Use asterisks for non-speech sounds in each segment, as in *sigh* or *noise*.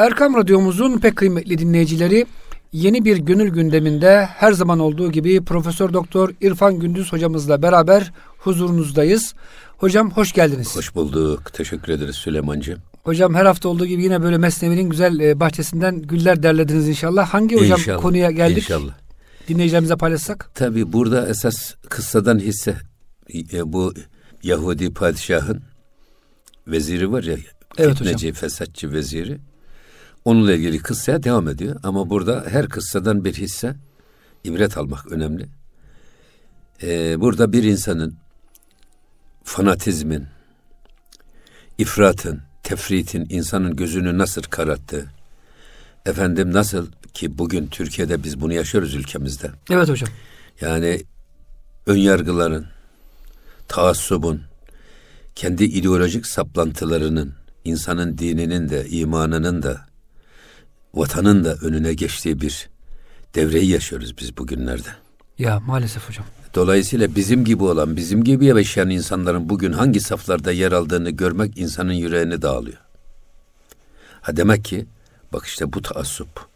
Erkam Radyomuzun pek kıymetli dinleyicileri yeni bir gönül gündeminde her zaman olduğu gibi Profesör Doktor İrfan Gündüz hocamızla beraber huzurunuzdayız. Hocam hoş geldiniz. Hoş bulduk. Teşekkür ederiz Süleymancığım. Hocam her hafta olduğu gibi yine böyle Mesnevi'nin güzel e, bahçesinden güller derlediniz inşallah. Hangi hocam İnşallah. konuya geldik? İnşallah. Dinleyicilerimize paylaşsak. Tabi burada esas kıssadan hisse e, bu Yahudi padişahın veziri var ya Evet fitneci, fesatçı veziri. Onunla ilgili kıssaya devam ediyor. Ama burada her kıssadan bir hisse ibret almak önemli. Ee, burada bir insanın fanatizmin, ifratın, tefritin insanın gözünü nasıl kararttığı, efendim nasıl ki bugün Türkiye'de biz bunu yaşıyoruz ülkemizde. Evet hocam. Yani ön yargıların, taassubun, kendi ideolojik saplantılarının, insanın dininin de, imanının da, vatanın da önüne geçtiği bir devreyi yaşıyoruz biz bugünlerde. Ya maalesef hocam. Dolayısıyla bizim gibi olan, bizim gibi yaşayan insanların bugün hangi saflarda yer aldığını görmek insanın yüreğini dağılıyor. Ha demek ki bak işte bu taassup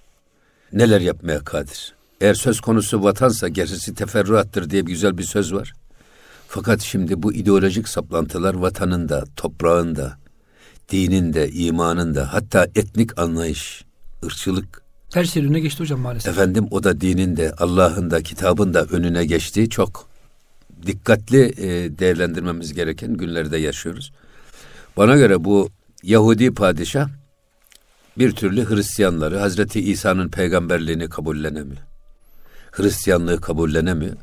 neler yapmaya kadir. Eğer söz konusu vatansa gerisi teferruattır diye bir güzel bir söz var. Fakat şimdi bu ideolojik saplantılar vatanın da, toprağın da, dinin de, imanın da, hatta etnik anlayış, ırkçılık, Her önüne geçti hocam maalesef. efendim o da dinin de, Allah'ın da, kitabın da önüne geçtiği çok dikkatli e, değerlendirmemiz gereken günlerde yaşıyoruz. Bana göre bu Yahudi padişah bir türlü Hristiyanları, Hazreti İsa'nın peygamberliğini kabullenemiyor. Hristiyanlığı kabullenemiyor.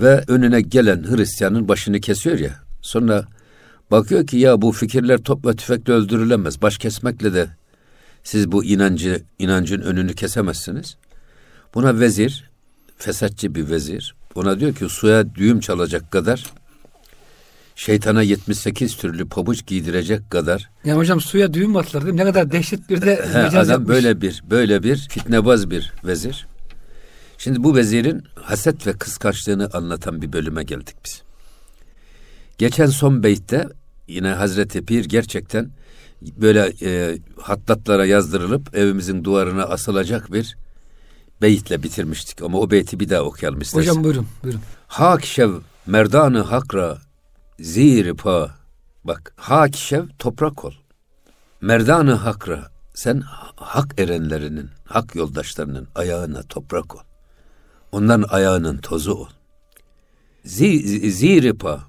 Ve önüne gelen Hristiyanın başını kesiyor ya. Sonra bakıyor ki ya bu fikirler top ve tüfekle öldürülemez. Baş kesmekle de siz bu inancı inancın önünü kesemezsiniz. Buna vezir, fesatçı bir vezir. Ona diyor ki suya düğüm çalacak kadar şeytana 78 türlü pabuç giydirecek kadar Yani hocam suya düğüm attılar değil mi? Ne kadar dehşet bir de *laughs* mecaz adam yapmış. böyle bir böyle bir fitnebaz bir vezir. Şimdi bu vezirin haset ve kıskançlığını anlatan bir bölüme geldik biz. Geçen son beytte yine Hazreti Pir gerçekten böyle e, hattatlara yazdırılıp evimizin duvarına asılacak bir beyitle bitirmiştik. Ama o beyti bir daha okuyalım istersen. Hocam buyurun buyurun. Hak şev merdanı hakra zir pa. Bak hak şev toprak ol. Merdanı hakra sen hak erenlerinin, hak yoldaşlarının ayağına toprak ol. Onların ayağının tozu ol. Zi, zir pa.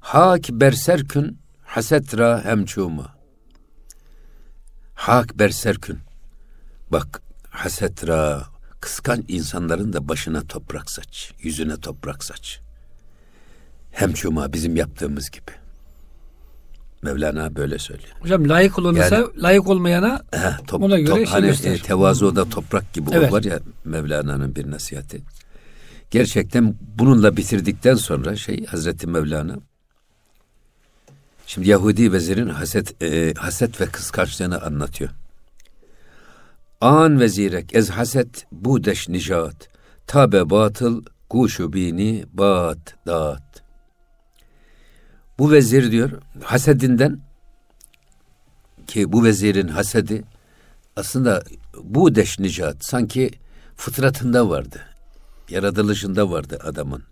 Hak berserkün hasetra hemçuma. Hak berserkün. Bak hasetra kıskanç insanların da başına toprak saç, yüzüne toprak saç. Hem çuma bizim yaptığımız gibi. Mevlana böyle söylüyor. Hocam layık olana Yani- layık olmayana Heh, top, Ona göre top- şey hani göster. e, tevazu da toprak gibi Evet. o var ya Mevlana'nın bir nasihati. Gerçekten bununla bitirdikten sonra şey Hazreti Mevlana şimdi Yahudi vezirin haset e, haset ve kıskançlığını anlatıyor. An vezirek ez haset budeş nijat tabe batıl kuşu bini bat dat. Bu vezir diyor hasedinden ki bu vezirin hasedi aslında bu deş nicat sanki fıtratında vardı. Yaratılışında vardı adamın.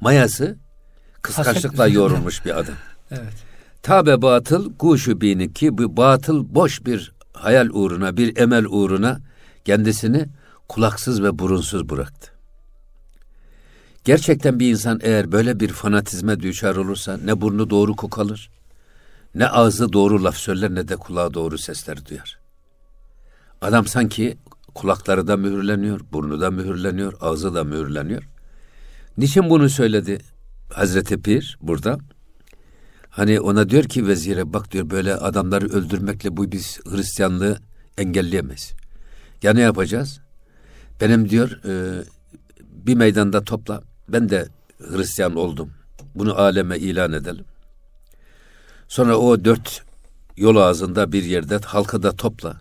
Mayası kıskançlıkla yoğrulmuş bir adam. *laughs* evet. Tabe batıl kuşu bini ki bu batıl boş bir hayal uğruna, bir emel uğruna kendisini kulaksız ve burunsuz bıraktı. Gerçekten bir insan eğer böyle bir fanatizme düçar olursa ne burnu doğru kokalır, ne ağzı doğru laf söyler ne de kulağı doğru sesler duyar. Adam sanki kulakları da mühürleniyor, burnu da mühürleniyor, ağzı da mühürleniyor. Niçin bunu söyledi Hazreti Pir burada? Hani ona diyor ki vezire bak diyor böyle adamları öldürmekle bu biz Hristiyanlığı engelleyemeyiz. Ya ne yapacağız? Benim diyor e, bir meydanda topla. Ben de Hristiyan oldum. Bunu aleme ilan edelim. Sonra o dört yol ağzında bir yerde halkı da topla.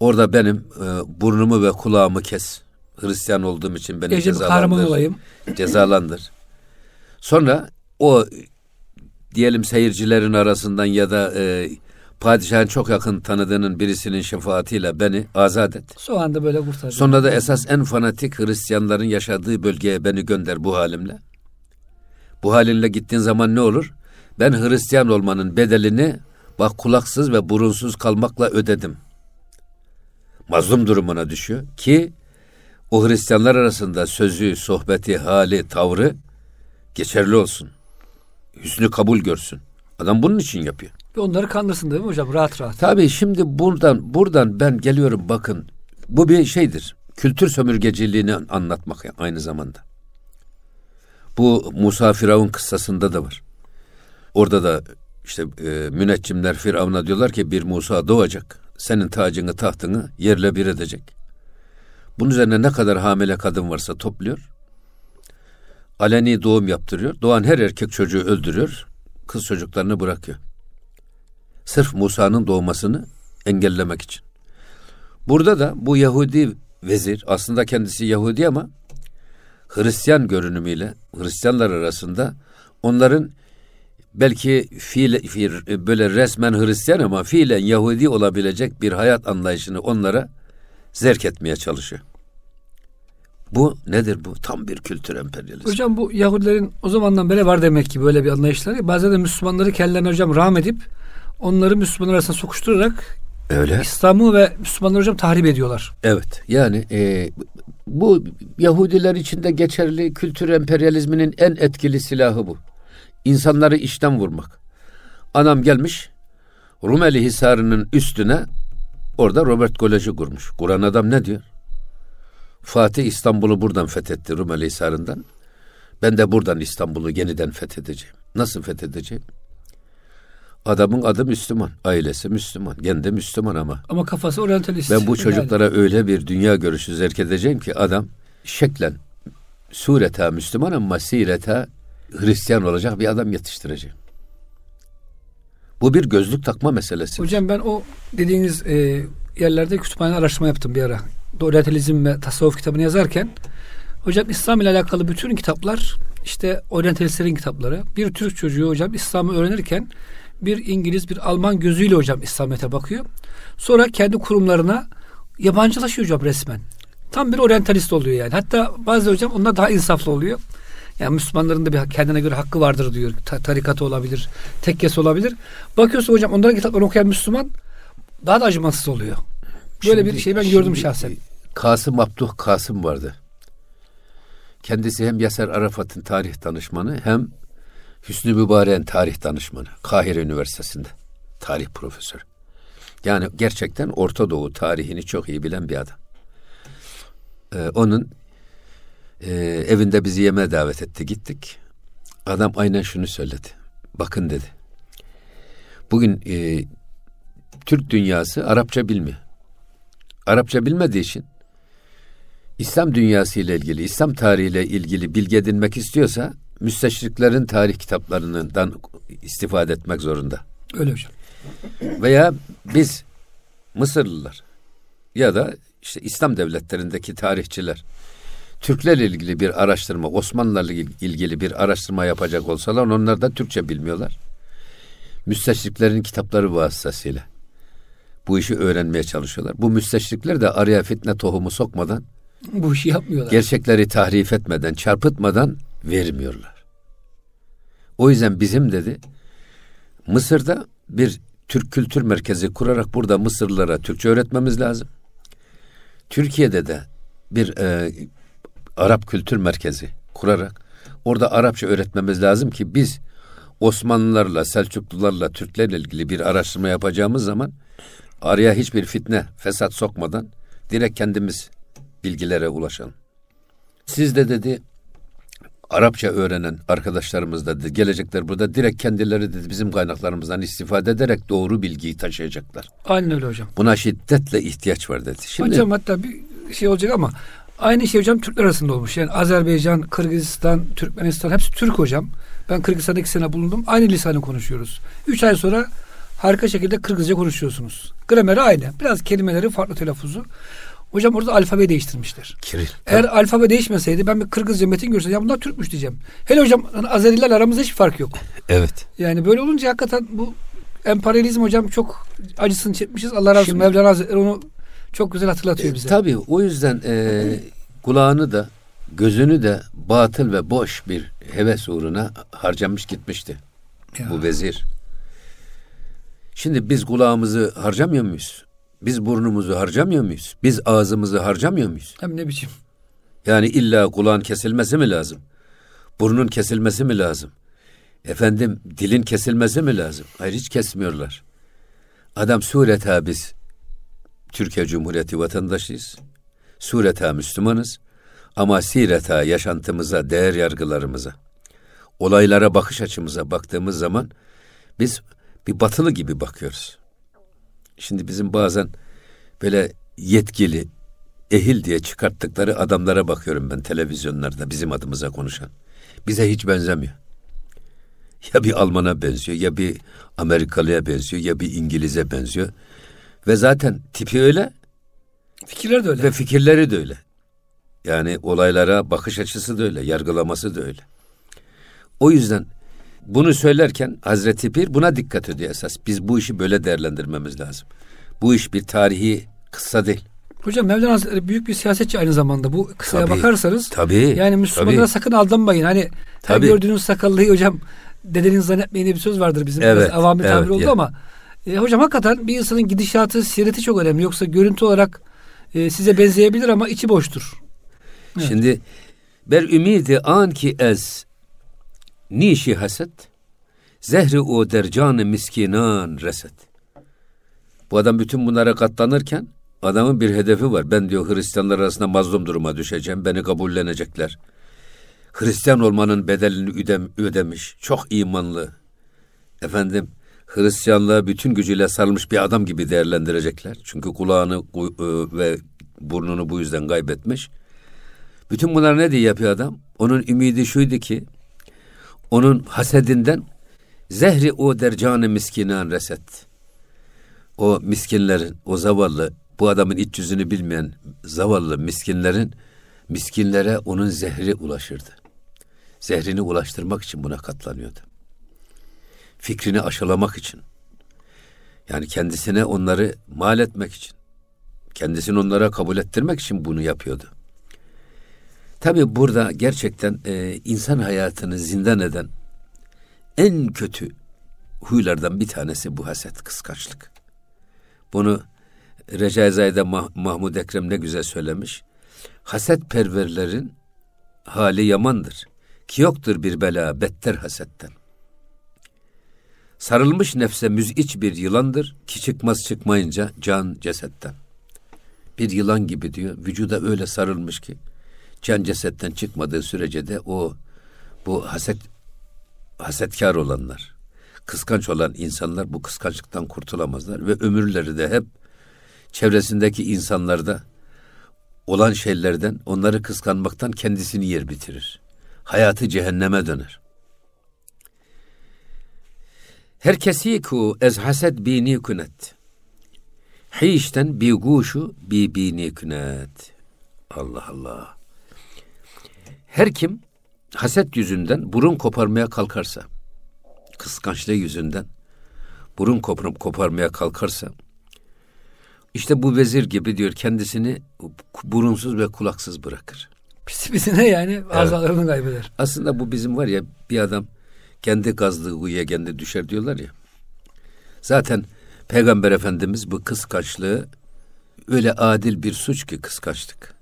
Orada benim e, burnumu ve kulağımı kes. Hristiyan olduğum için beni kahraman cezalandır. olayım. Cezalandır. Sonra o diyelim seyircilerin arasından ya da e, padişahın çok yakın tanıdığının birisinin şefaatiyle beni azat et. Şu anda böyle kurtardı. Sonra da esas en fanatik Hristiyanların yaşadığı bölgeye beni gönder bu halimle. Bu halinle gittiğin zaman ne olur? Ben Hristiyan olmanın bedelini bak kulaksız ve burunsuz kalmakla ödedim. Mazlum durumuna düşüyor ki o Hristiyanlar arasında sözü, sohbeti, hali, tavrı geçerli olsun. Hüsnü kabul görsün. Adam bunun için yapıyor. Ve onları kandırsın değil mi hocam? Rahat rahat. Tabii şimdi buradan buradan ben geliyorum bakın. Bu bir şeydir. Kültür sömürgeciliğini anlatmak aynı zamanda. Bu Musa Firavun kıssasında da var. Orada da işte e, müneccimler Firavun'a diyorlar ki bir Musa doğacak. Senin tacını tahtını yerle bir edecek. Bunun üzerine ne kadar hamile kadın varsa topluyor. Aleni doğum yaptırıyor. Doğan her erkek çocuğu öldürüyor. Kız çocuklarını bırakıyor. Sırf Musa'nın doğmasını engellemek için. Burada da bu Yahudi vezir aslında kendisi Yahudi ama Hristiyan görünümüyle Hristiyanlar arasında onların belki fiil, fiil böyle resmen Hristiyan ama fiilen Yahudi olabilecek bir hayat anlayışını onlara zerk etmeye çalışıyor. Bu nedir bu? Tam bir kültür emperyalizmi. Hocam bu Yahudilerin o zamandan beri var demek ki böyle bir anlayışları. Bazen de Müslümanları kendilerine hocam rağm edip onları Müslümanlar arasında sokuşturarak Öyle. İslam'ı ve Müslümanları hocam tahrip ediyorlar. Evet. Yani e, bu Yahudiler için de geçerli kültür emperyalizminin en etkili silahı bu. İnsanları işten vurmak. Anam gelmiş Rumeli Hisarı'nın üstüne orada Robert Kolej'i kurmuş. Kur'an adam ne diyor? Fatih İstanbul'u buradan fethetti Rumeli Hisarı'ndan. Ben de buradan İstanbul'u yeniden fethedeceğim. Nasıl fethedeceğim? Adamın adı Müslüman, ailesi Müslüman, kendi Müslüman ama. Ama kafası oryantalist. Ben bu çocuklara yani. öyle bir dünya görüşü zerk edeceğim ki adam şeklen sureta Müslüman ama sireta Hristiyan olacak bir adam yetiştireceğim. Bu bir gözlük takma meselesi. Hocam ben o dediğiniz e, yerlerde kütüphane araştırma yaptım bir ara. Oryantalizm ve tasavvuf kitabını yazarken hocam İslam ile alakalı bütün kitaplar işte oryantalistlerin kitapları. Bir Türk çocuğu hocam İslam'ı öğrenirken bir İngiliz bir Alman gözüyle hocam İslamiyet'e bakıyor. Sonra kendi kurumlarına yabancılaşıyor hocam resmen. Tam bir oryantalist oluyor yani. Hatta bazı hocam onlar daha insaflı oluyor. Yani Müslümanların da bir kendine göre hakkı vardır diyor. Ta, tarikatı olabilir, tekkesi olabilir. Bakıyorsun hocam onların kitaplarını okuyan Müslüman daha da acımasız oluyor. Böyle şimdi, bir şey ben gördüm şahsen. Kasım Abduh Kasım vardı. Kendisi hem Yaser Arafat'ın tarih danışmanı hem Hüsnü Mübarek'in tarih danışmanı. Kahire Üniversitesi'nde. Tarih profesörü. Yani gerçekten Orta Doğu tarihini çok iyi bilen bir adam. Ee, onun e, evinde bizi yemeğe davet etti. Gittik. Adam aynen şunu söyledi. Bakın dedi. Bugün e, Türk dünyası Arapça bilmiyor. Arapça bilmediği için İslam dünyası ile ilgili, İslam tarihiyle ilgili bilgi edinmek istiyorsa müsteşriklerin tarih kitaplarından istifade etmek zorunda. Öyle hocam. Veya biz Mısırlılar ya da işte İslam devletlerindeki tarihçiler Türklerle ilgili bir araştırma, Osmanlılarla ilgili bir araştırma yapacak olsalar onlar da Türkçe bilmiyorlar. Müsteşriklerin kitapları vasıtasıyla bu işi öğrenmeye çalışıyorlar. Bu müsteşrikler de araya fitne tohumu sokmadan bu işi yapmıyorlar. Gerçekleri tahrif etmeden, çarpıtmadan vermiyorlar. O yüzden bizim dedi Mısır'da bir Türk Kültür Merkezi kurarak burada Mısırlılara Türkçe öğretmemiz lazım. Türkiye'de de bir e, Arap Kültür Merkezi kurarak orada Arapça öğretmemiz lazım ki biz Osmanlılarla, Selçuklularla, Türklerle ilgili bir araştırma yapacağımız zaman araya hiçbir fitne, fesat sokmadan direkt kendimiz bilgilere ulaşalım. Siz de dedi Arapça öğrenen arkadaşlarımız da dedi, gelecekler burada direkt kendileri dedi bizim kaynaklarımızdan istifade ederek doğru bilgiyi taşıyacaklar. Aynen öyle hocam. Buna şiddetle ihtiyaç var dedi. Şimdi, hocam hatta bir şey olacak ama aynı şey hocam Türkler arasında olmuş. Yani Azerbaycan, Kırgızistan, Türkmenistan hepsi Türk hocam. Ben Kırgızistan'da iki sene bulundum. Aynı lisanı konuşuyoruz. Üç ay sonra harika şekilde Kırgızca konuşuyorsunuz. Grameri aynı. Biraz kelimeleri farklı telaffuzu. Hocam orada alfabe değiştirmişler. Kiril. Eğer tabii. alfabe değişmeseydi ben bir Kırgızca metin görsem ya bunlar Türkmüş diyeceğim. Hele hocam hani Azerilerle aramızda hiç fark yok. *laughs* Evet. Yani böyle olunca hakikaten bu emperyalizm hocam çok acısını çekmişiz. Allah razı olsun. Şimdi- Mevlana Hazretleri onu çok güzel hatırlatıyor E, bize. tabii o yüzden e, kulağını da gözünü de batıl ve boş bir heves uğruna harcamış gitmişti Ya. bu vezir. Şimdi biz kulağımızı harcamıyor muyuz? Biz burnumuzu harcamıyor muyuz? Biz ağzımızı harcamıyor muyuz? Hem ne biçim. Yani illa kulağın kesilmesi mi lazım? Burnun kesilmesi mi lazım? Efendim dilin kesilmesi mi lazım? Hayır hiç kesmiyorlar. Adam sureta biz Türkiye Cumhuriyeti vatandaşıyız. Sureta Müslümanız. Ama sireta yaşantımıza, değer yargılarımıza, olaylara bakış açımıza baktığımız zaman biz bir batılı gibi bakıyoruz. Şimdi bizim bazen böyle yetkili, ehil diye çıkarttıkları adamlara bakıyorum ben televizyonlarda bizim adımıza konuşan. Bize hiç benzemiyor. *laughs* Ya bir Alman'a benziyor, ya bir Amerikalıya benziyor, ya bir İngiliz'e benziyor. Ve zaten tipi öyle Fikirler de öyle. ve fikirleri de öyle. Yani olaylara bakış açısı da öyle, yargılaması da öyle. O yüzden bunu söylerken Hazreti Pir buna dikkat ediyor esas. Biz bu işi böyle değerlendirmemiz lazım. Bu iş bir tarihi kıssa değil. Hocam Mevlana Hazretleri büyük bir siyasetçi aynı zamanda. Bu kısaya Tabii, bakarsanız tabii, yani Müslümanlara tabii. sakın aldanmayın. Hani Tabii. gördüğünüz sakallıyı hocam dedeniz zannetmeyin diye bir söz vardır bizim. Evet, Biraz avami tabir evet, oldu ya. ama e, hocam hakikaten bir insanın gidişatı, sireti çok önemli. Yoksa görüntü olarak e, size benzeyebilir ama içi boştur. Evet. Şimdi ber ümidi an ki ez nişi haset zehri o dercanı miskinan reset. Bu adam bütün bunlara katlanırken adamın bir hedefi var. Ben diyor Hristiyanlar arasında mazlum duruma düşeceğim. Beni kabullenecekler. Hristiyan olmanın bedelini ödem, ödemiş. Çok imanlı. Efendim Hristiyanlığa bütün gücüyle sarılmış bir adam gibi değerlendirecekler. Çünkü kulağını ku- e, ve burnunu bu yüzden kaybetmiş. Bütün bunlar ne diye yapıyor adam? Onun ümidi şuydu ki onun hasedinden zehri o dercanı miskinan reset. O miskinlerin, o zavallı, bu adamın iç yüzünü bilmeyen zavallı miskinlerin miskinlere onun zehri ulaşırdı. Zehrini ulaştırmak için buna katlanıyordu. Fikrini aşılamak için. Yani kendisine onları mal etmek için. Kendisini onlara kabul ettirmek için bunu yapıyordu. Tabi burada gerçekten e, insan hayatını zindan eden en kötü huylardan bir tanesi bu haset, kıskançlık. Bunu Recai Zayda Mah- Mahmud Ekrem ne güzel söylemiş. Haset perverlerin hali yamandır. Ki yoktur bir bela better hasetten. Sarılmış nefse müz'iç bir yılandır ki çıkmaz çıkmayınca can cesetten. Bir yılan gibi diyor. Vücuda öyle sarılmış ki can cesetten çıkmadığı sürece de o bu haset hasetkar olanlar, kıskanç olan insanlar bu kıskançlıktan kurtulamazlar ve ömürleri de hep çevresindeki insanlarda olan şeylerden, onları kıskanmaktan kendisini yer bitirir. Hayatı cehenneme döner. Herkesi ku ez haset bini kunet. Hişten bi guşu bi bini kunet. Allah Allah. Her kim haset yüzünden burun koparmaya kalkarsa, kıskançlığı yüzünden burun kopar, koparmaya kalkarsa, işte bu vezir gibi diyor kendisini burunsuz ve kulaksız bırakır. Pisi pisine yani azalarını kaybeder. Aslında bu bizim var ya bir adam kendi kazdığı uyuya kendi düşer diyorlar ya. Zaten Peygamber Efendimiz bu kıskançlığı öyle adil bir suç ki kıskançlık.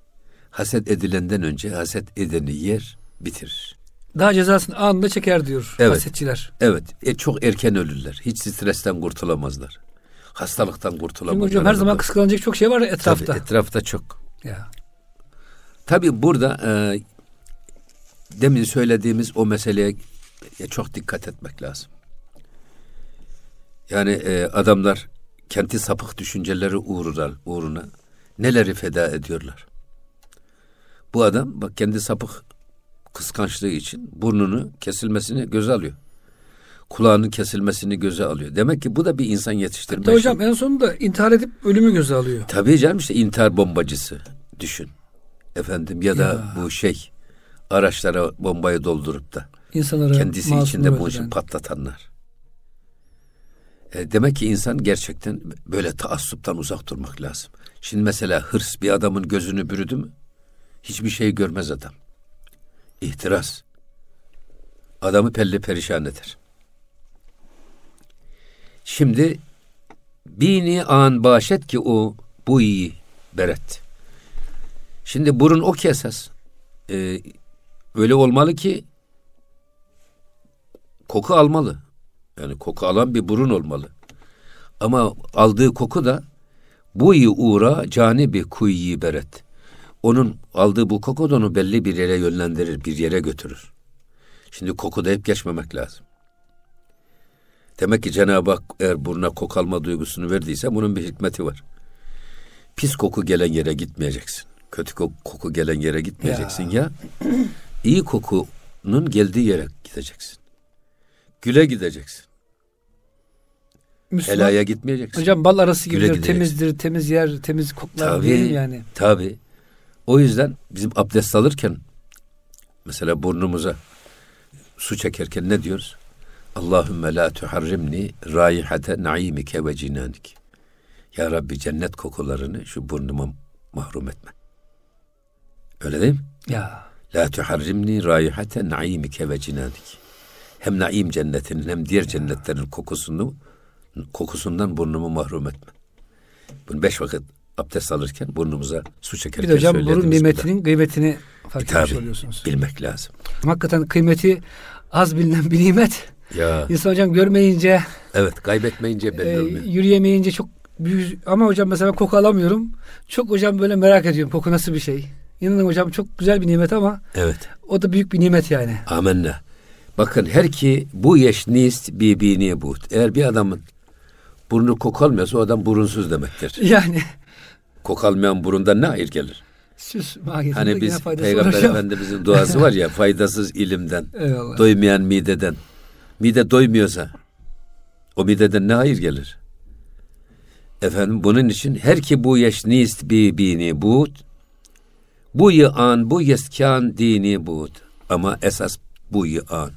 Haset edilenden önce haset edeni yer bitirir. Daha cezasını anında çeker diyor Evet. hasetçiler. Evet, e, çok erken ölürler. Hiç stresten kurtulamazlar. Hastalıktan Çünkü kurtulamazlar. hocam her zaman kıskanacak çok şey var ya etrafta. Tabii, etrafta çok. Ya. Tabii burada e, demin söylediğimiz o meseleye e, çok dikkat etmek lazım. Yani e, adamlar kendi sapık düşünceleri uğruna, uğruna neleri feda ediyorlar. Bu adam bak kendi sapık kıskançlığı için burnunu kesilmesini göze alıyor. Kulağının kesilmesini göze alıyor. Demek ki bu da bir insan yetiştirme. Hatta hocam en sonunda intihar edip ölümü göze alıyor. Tabii canım işte intihar bombacısı düşün. Efendim ya da Ya. bu şey araçlara bombayı doldurup da İnsanları kendisi içinde bu öldüren. işi patlatanlar. E, demek ki insan gerçekten böyle taassuptan uzak durmak lazım. Şimdi mesela hırs bir adamın gözünü bürüdü mü? Hiçbir şey görmez adam. İhtiras. Adamı pelli perişan eder. Şimdi bini an başet ki o bu iyi beret. Şimdi burun o ki esas. Ee, öyle olmalı ki koku almalı. Yani koku alan bir burun olmalı. Ama aldığı koku da bu iyi uğra cani bir kuyyi beret. Onun aldığı bu koku da onu belli bir yere yönlendirir, bir yere götürür. Şimdi kokuda hep geçmemek lazım. Demek ki Cenab-ı Hak eğer burnuna koku alma duygusunu verdiyse bunun bir hikmeti var. Pis koku gelen yere gitmeyeceksin. Kötü koku gelen yere gitmeyeceksin ya. ya iyi kokunun geldiği yere gideceksin. Güle gideceksin. Müslüman, Helaya gitmeyeceksin. Hocam bal arası gibidir, temizdir, temiz yer, temiz koklar tabii, değil yani. Tabii. O yüzden bizim abdest alırken mesela burnumuza su çekerken ne diyoruz? Allahümme la tuharrimni raihate naimike ve cinanik. Ya Rabbi cennet kokularını şu burnuma mahrum etme. Öyle değil mi? Ya. La tuharrimni raihate naimike ve cinanik. Hem naim cennetinin hem diğer cennetlerin kokusunu kokusundan burnumu mahrum etme. Bunu beş vakit abdest alırken burnumuza su çekerken Bir hocam burun nimetinin kıymetini fark e, etmiş oluyorsunuz. Bilmek lazım. Hakikaten kıymeti az bilinen bir nimet. Ya. İnsan hocam görmeyince Evet kaybetmeyince belli e, olmuyor. Yürüyemeyince çok büyük ama hocam mesela koku alamıyorum. Çok hocam böyle merak ediyorum koku nasıl bir şey. İnanın hocam çok güzel bir nimet ama Evet. o da büyük bir nimet yani. Amenna. Bakın her ki bu yeş nist bibini but. Eğer bir adamın burnu koku almıyorsa o adam burunsuz demektir. Yani. Koku almayan burundan ne hayır gelir? Süs Hani biz Peygamber Efendimizin duası var ya *laughs* faydasız ilimden, Eyvallah. doymayan mideden. Mide doymuyorsa o mideden ne hayır gelir? Efendim bunun için her ki bu yeş nist bi bini but bu an bu yeskan dini but ama esas bu an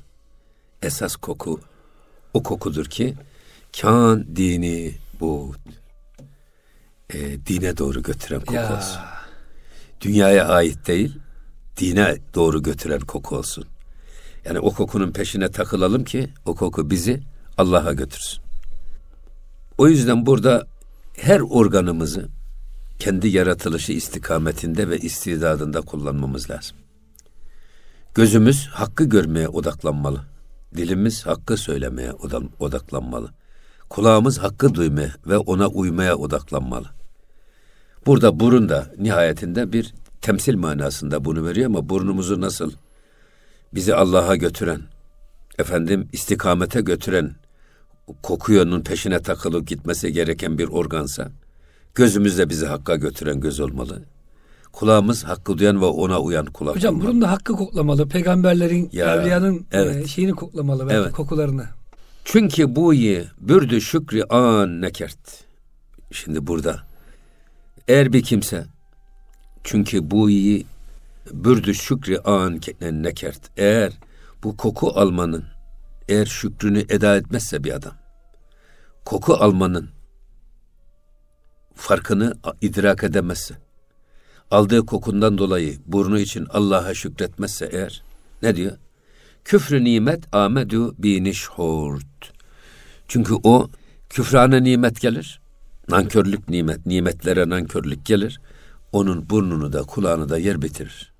esas koku o kokudur ki kan dini bu e, dine doğru götüren koku ya. olsun. Dünyaya ait değil, dine doğru götüren koku olsun. Yani o kokunun peşine takılalım ki o koku bizi Allah'a götürsün. O yüzden burada her organımızı kendi yaratılışı istikametinde ve istidadında kullanmamız lazım. Gözümüz hakkı görmeye odaklanmalı. Dilimiz hakkı söylemeye odaklanmalı. Kulağımız hakkı duymaya ve ona uymaya odaklanmalı. Burada burun da nihayetinde bir temsil manasında bunu veriyor ama burnumuzu nasıl bizi Allah'a götüren, efendim istikamete götüren, kokuyonun peşine takılıp gitmesi gereken bir organsa, gözümüz de bizi hakka götüren göz olmalı. Kulağımız hakkı duyan ve ona uyan kulak Hocam olmalı. burun da hakkı koklamalı. Peygamberlerin, ya, evliyanın evet. E, şeyini koklamalı. Evet. Kokularını. Çünkü bu iyi bürdü şükri an nekert. Şimdi burada eğer bir kimse çünkü bu iyi bürdü şükri an nekert. Eğer bu koku almanın eğer şükrünü eda etmezse bir adam koku almanın farkını idrak edemezse aldığı kokundan dolayı burnu için Allah'a şükretmezse eğer ne diyor? Küfrü nimet amedu binişhurt. Çünkü o küfrane nimet gelir. Nankörlük nimet, nimetlere nankörlük gelir. Onun burnunu da kulağını da yer bitirir.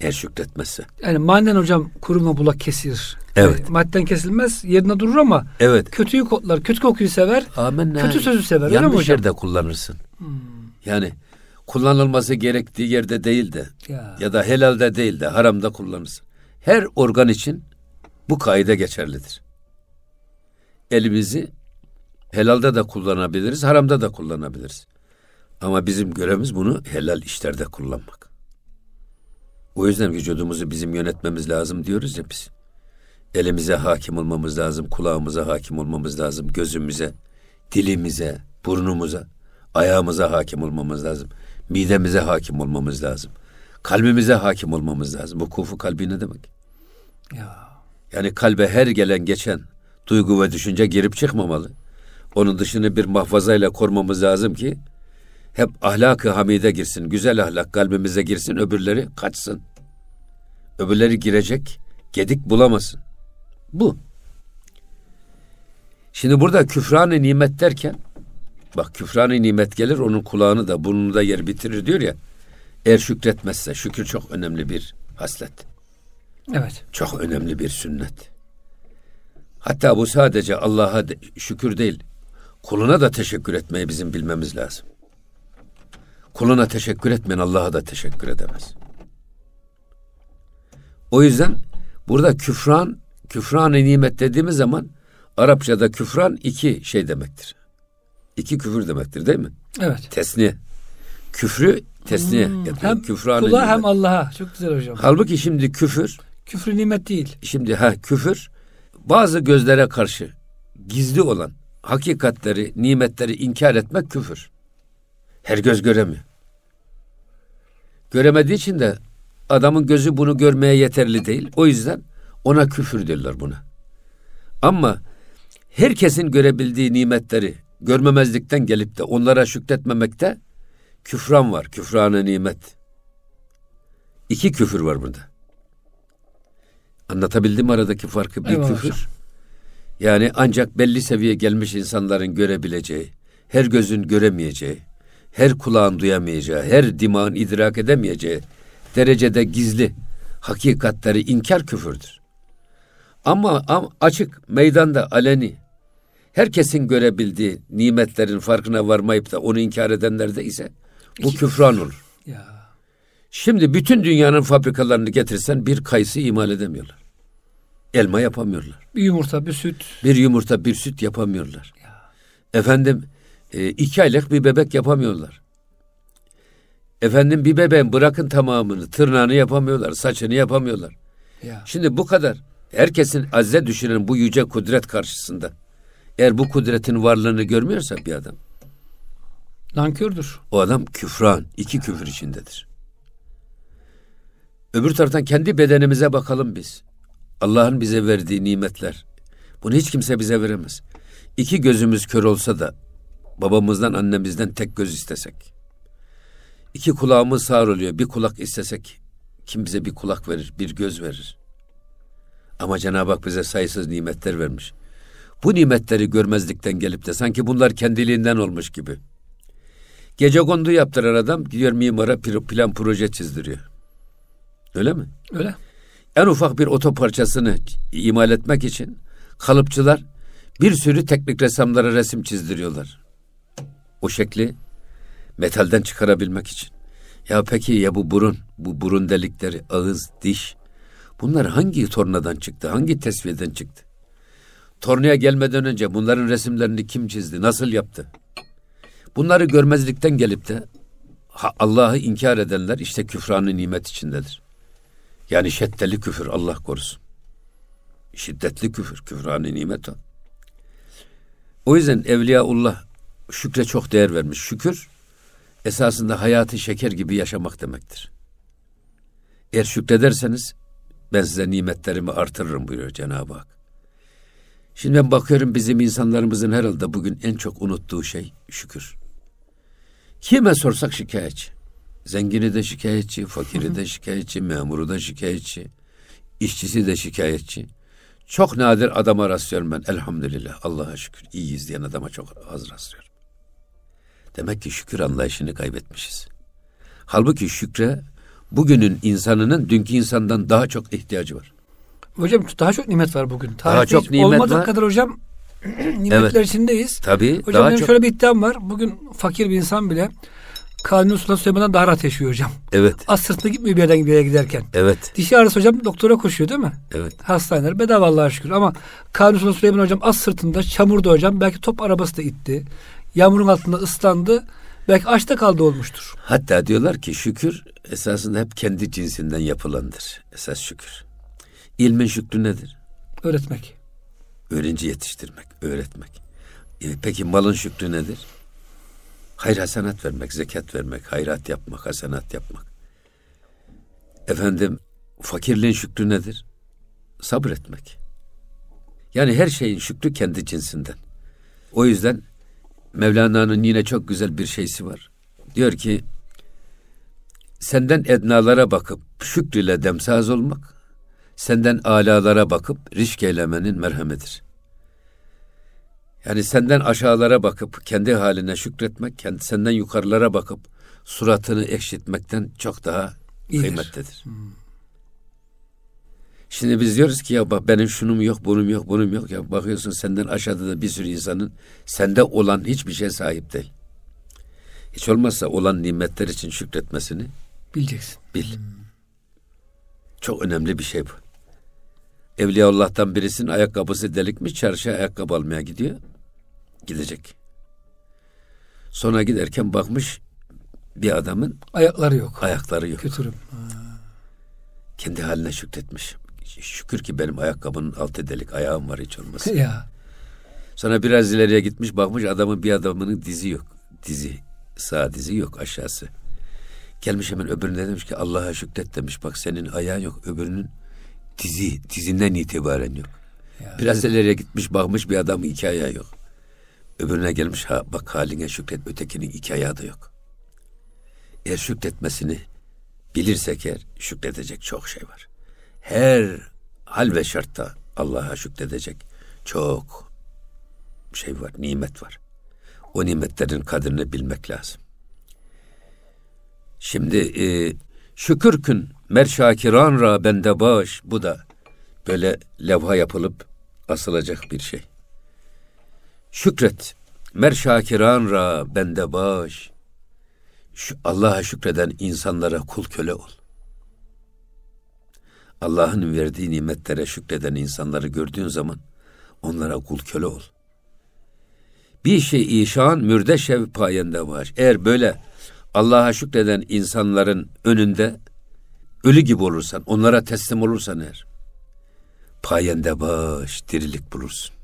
Eğer şükretmezse. Yani manen hocam kuruma bulak kesir. Evet. Yani madden kesilmez yerine durur ama evet. kötüyü koklar. Kötü kokuyu sever. Amenna. Kötü sözü sever. Yanlış hocam? yerde kullanırsın. Hmm. Yani kullanılması gerektiği yerde değil de ya. ya da helalde değil de haramda kullanırsın. Her organ için bu kaide geçerlidir. Elimizi helalde de kullanabiliriz, haramda da kullanabiliriz. Ama bizim görevimiz bunu helal işlerde kullanmak. O yüzden vücudumuzu bizim yönetmemiz lazım diyoruz ya biz. Elimize hakim olmamız lazım, kulağımıza hakim olmamız lazım, gözümüze, dilimize, burnumuza, ayağımıza hakim olmamız lazım. Midemize hakim olmamız lazım. Kalbimize hakim olmamız lazım. Bu kufu kalbi ne demek? Ya. Yani kalbe her gelen geçen duygu ve düşünce girip çıkmamalı. Onun dışını bir mahfazayla korumamız lazım ki hep ahlakı hamide girsin, güzel ahlak kalbimize girsin, öbürleri kaçsın. Öbürleri girecek, gedik bulamasın. Bu. Şimdi burada küfranı nimet derken, bak küfranı nimet gelir, onun kulağını da burnunu da yer bitirir diyor ya. Eğer şükretmezse, şükür çok önemli bir haslet. Evet. Çok önemli bir sünnet. Hatta bu sadece Allah'a şükür değil, kuluna da teşekkür etmeyi bizim bilmemiz lazım. Kuluna teşekkür etmeyen Allah'a da teşekkür edemez. O yüzden burada küfran, küfran-ı nimet dediğimiz zaman Arapçada küfran iki şey demektir. İki küfür demektir değil mi? Evet. Tesniye. Küfrü tesniye. Hmm, hem kula hem Allah'a. Çok güzel hocam. Halbuki şimdi küfür. Küfrü nimet değil. Şimdi ha küfür bazı gözlere karşı gizli olan hakikatleri, nimetleri inkar etmek küfür. Her göz göremiyor. Göremediği için de adamın gözü bunu görmeye yeterli değil. O yüzden ona küfür diyorlar buna. Ama herkesin görebildiği nimetleri görmemezlikten gelip de onlara şükretmemekte küfran var. Küfranı nimet. İki küfür var burada. Anlatabildim aradaki farkı. Bir Eyvallah küfür. Hocam. Yani ancak belli seviye gelmiş insanların görebileceği, her gözün göremeyeceği, her kulağın duyamayacağı, her dimağın idrak edemeyeceği derecede gizli hakikatleri inkar küfürdür. Ama, ama açık, meydanda, aleni, herkesin görebildiği nimetlerin farkına varmayıp da onu inkar edenlerde ise bu küfran olur. Ya. Şimdi bütün dünyanın fabrikalarını getirsen bir kayısı imal edemiyorlar. Elma yapamıyorlar. Bir yumurta, bir süt. Bir yumurta, bir süt yapamıyorlar. Ya. Efendim e, iki aylık bir bebek yapamıyorlar. Efendim bir bebeğin bırakın tamamını, tırnağını yapamıyorlar, saçını yapamıyorlar. Ya. Şimdi bu kadar. Herkesin azze düşünen bu yüce kudret karşısında. Eğer bu kudretin varlığını görmüyorsa bir adam. Nankördür. O adam küfran, iki küfür içindedir. Öbür taraftan kendi bedenimize bakalım biz. Allah'ın bize verdiği nimetler. Bunu hiç kimse bize veremez. İki gözümüz kör olsa da babamızdan annemizden tek göz istesek. İki kulağımız sağır oluyor. Bir kulak istesek kim bize bir kulak verir, bir göz verir. Ama Cenab-ı Hak bize sayısız nimetler vermiş. Bu nimetleri görmezlikten gelip de sanki bunlar kendiliğinden olmuş gibi. Gece kondu yaptıran adam gidiyor mimara plan proje çizdiriyor. Öyle mi? Öyle. En ufak bir oto parçasını imal etmek için kalıpçılar bir sürü teknik ressamlara resim çizdiriyorlar. O şekli metalden çıkarabilmek için. Ya peki ya bu burun, bu burun delikleri, ağız, diş bunlar hangi tornadan çıktı? Hangi tesviyeden çıktı? Tornaya gelmeden önce bunların resimlerini kim çizdi? Nasıl yaptı? Bunları görmezlikten gelip de Allah'ı inkar edenler işte küfranı nimet içindedir. Yani şeddeli küfür Allah korusun. Şiddetli küfür, küfranı nimet o. O yüzden Evliyaullah şükre çok değer vermiş. Şükür esasında hayatı şeker gibi yaşamak demektir. Eğer şükrederseniz ben size nimetlerimi artırırım buyuruyor Cenab-ı Hak. Şimdi ben bakıyorum bizim insanlarımızın herhalde bugün en çok unuttuğu şey şükür. Kime sorsak şikayetçi. Zengini de şikayetçi, fakiri de *laughs* şikayetçi, memuru da şikayetçi, işçisi de şikayetçi. Çok nadir adama rastlıyorum ben elhamdülillah Allah'a şükür iyiyiz diyen adama çok az rastlıyorum. Demek ki şükür anlayışını kaybetmişiz. Halbuki şükre bugünün insanının dünkü insandan daha çok ihtiyacı var. Hocam daha çok nimet var bugün. Tarihte daha çok nimet olmadığı var. kadar hocam *clears throat* nimetler evet. içindeyiz. Tabii. Hocam daha benim çok... şöyle bir iddiam var. Bugün fakir bir insan bile Kanuni Sultan Süleyman'dan daha rahat yaşıyor hocam. Evet. Az sırtına gitmiyor bir yerden bir yere giderken. Evet. Dişi ağrısı hocam doktora koşuyor değil mi? Evet. Hastaneler bedava Allah'a şükür. Ama Kanuni Sultan Süleyman hocam az sırtında çamurda hocam. Belki top arabası da itti. Yağmurun altında ıslandı. Belki açta kaldı olmuştur. Hatta diyorlar ki şükür esasında hep kendi cinsinden yapılandır. Esas şükür. İlmin şükrü nedir? Öğretmek. Öğrenci yetiştirmek, öğretmek. E, peki malın şükrü nedir? Hayır hasenat vermek, zekat vermek, hayrat yapmak, hasenat yapmak. Efendim fakirliğin şükrü nedir? Sabretmek. Yani her şeyin şükrü kendi cinsinden. O yüzden Mevlana'nın yine çok güzel bir şeysi var. Diyor ki senden ednalara bakıp şükrüyle demsaz olmak, senden alalara bakıp rişk eylemenin merhemidir. Yani senden aşağılara bakıp kendi haline şükretmek, kendi senden yukarılara bakıp suratını ekşitmekten çok daha İyidir. kıymetlidir. Hmm. Şimdi biz diyoruz ki ya bak benim şunum yok, bunum yok, bunum yok. Ya bakıyorsun senden aşağıda da bir sürü insanın sende olan hiçbir şey sahip değil. Hiç olmazsa olan nimetler için şükretmesini bileceksin. Bil. Hmm. Çok önemli bir şey bu. Evliyaullah'tan birisinin ayakkabısı delikmiş, çarşıya ayakkabı almaya gidiyor. Gidecek. Sonra giderken bakmış bir adamın ayakları yok. Ayakları yok. Kötürüm. Kendi haline şükretmiş. Şükür ki benim ayakkabının altı delik ayağım var hiç olmasın. *laughs* Ya. Sonra biraz ileriye gitmiş bakmış adamın bir adamının dizi yok. Dizi sağ dizi yok aşağısı. Gelmiş hemen öbürüne demiş ki Allah'a şükret demiş. Bak senin ayağın yok öbürünün dizi dizinden itibaren yok. Ya. Biraz ileriye gitmiş bakmış bir adamın iki ayağı yok. Öbürüne gelmiş ha bak haline şükret ötekinin iki ayağı da yok. Eğer şükretmesini bilirsek eğer şükredecek çok şey var her hal ve şartta Allah'a şükredecek çok şey var, nimet var. O nimetlerin kadrini bilmek lazım. Şimdi e, şükürkün merşakiran ra bende baş bu da böyle levha yapılıp asılacak bir şey. Şükret merşakiran ra bende baş. Allah'a şükreden insanlara kul köle ol. Allah'ın verdiği nimetlere şükreden insanları gördüğün zaman onlara kul köle ol. Bir şey işan mürde şev payende var. Eğer böyle Allah'a şükreden insanların önünde ölü gibi olursan, onlara teslim olursan eğer, payende baş, dirilik bulursun.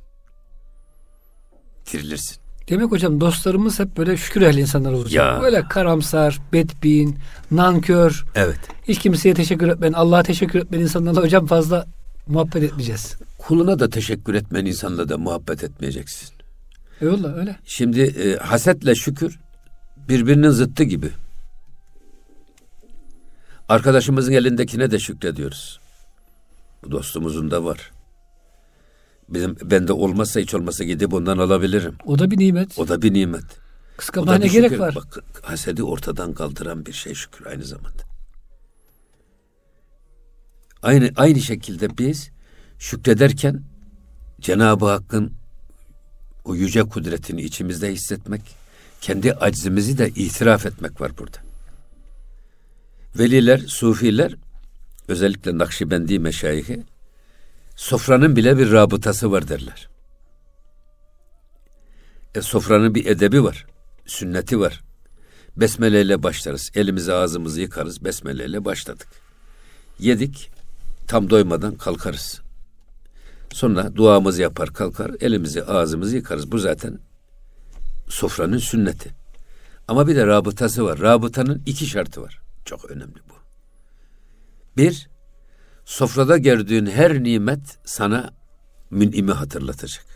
Dirilirsin. Demek hocam dostlarımız hep böyle şükür ehli insanlar olacak. Ya. Böyle karamsar, bedbin, nankör. Evet. Hiç kimseye teşekkür etmeyen, Allah'a teşekkür etmeyen insanlarla hocam fazla muhabbet etmeyeceğiz. Kuluna da teşekkür etmeyen insanla da muhabbet etmeyeceksin. Eyvallah öyle. Şimdi e, hasetle şükür birbirinin zıttı gibi. Arkadaşımızın elindekine de şükrediyoruz. Bu dostumuzun da var. Bizim bende olmazsa hiç olmasa gidip ondan alabilirim. O da bir nimet. O da bir nimet. Kıskanmaya ne gerek var? Bak, hasedi ortadan kaldıran bir şey şükür aynı zamanda. Aynı aynı şekilde biz şükrederken Cenab-ı Hakk'ın o yüce kudretini içimizde hissetmek, kendi aczimizi de itiraf etmek var burada. Veliler, sufiler, özellikle Nakşibendi meşayihi Sofranın bile bir rabıtası var derler. E, sofranın bir edebi var. Sünneti var. Besmele ile başlarız. Elimizi ağzımızı yıkarız. Besmele ile başladık. Yedik. Tam doymadan kalkarız. Sonra duamızı yapar kalkar. Elimizi ağzımızı yıkarız. Bu zaten sofranın sünneti. Ama bir de rabıtası var. Rabıtanın iki şartı var. Çok önemli bu. Bir, Sofrada gördüğün her nimet sana münimi hatırlatacak.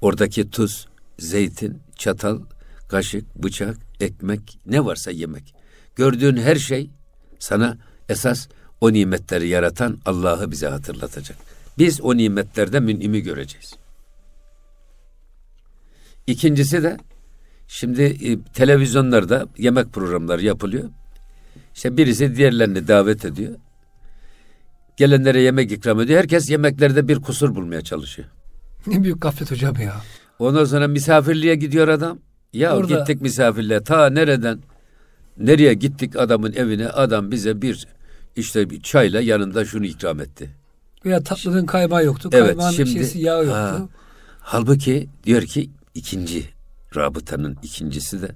Oradaki tuz, zeytin, çatal, kaşık, bıçak, ekmek, ne varsa yemek. Gördüğün her şey sana esas o nimetleri yaratan Allah'ı bize hatırlatacak. Biz o nimetlerde münimi göreceğiz. İkincisi de şimdi e, televizyonlarda yemek programları yapılıyor. İşte birisi diğerlerini davet ediyor. Gelenlere yemek ikram ediyor. Herkes yemeklerde bir kusur bulmaya çalışıyor. Ne büyük gaflet hocam ya. Ondan sonra misafirliğe gidiyor adam. Ya Orada... gittik misafirliğe ta nereden nereye gittik adamın evine adam bize bir işte bir çayla yanında şunu ikram etti. Veya tatlının kaymağı yoktu. Evet, Kaymağın şimdi, şeysi yağ yoktu. Ha, halbuki diyor ki ikinci rabıtanın ikincisi de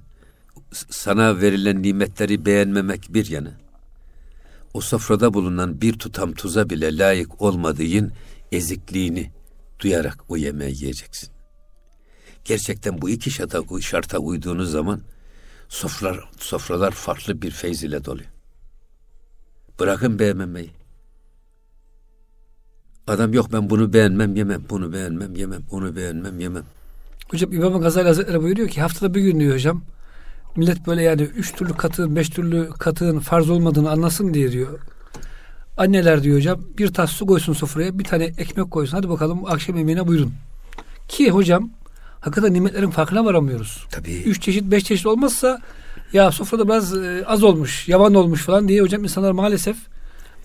sana verilen nimetleri beğenmemek bir yana o sofrada bulunan bir tutam tuza bile layık olmadığın ezikliğini duyarak o yemeği yiyeceksin. Gerçekten bu iki şarta, şarta uyduğunuz zaman sofralar, sofralar farklı bir feyz ile doluyor. Bırakın beğenmemeyi. Adam yok ben bunu beğenmem yemem, bunu beğenmem yemem, onu beğenmem yemem. Hocam İmam Gazali Hazretleri buyuruyor ki haftada bir gün diyor hocam. Millet böyle yani üç türlü katığın, beş türlü katığın farz olmadığını anlasın diye diyor. Anneler diyor hocam bir tas su koysun sofraya bir tane ekmek koysun hadi bakalım akşam yemeğine buyurun. Ki hocam hakikaten nimetlerin farkına varamıyoruz. Tabii. Üç çeşit beş çeşit olmazsa ya sofrada biraz e, az olmuş yavan olmuş falan diye hocam insanlar maalesef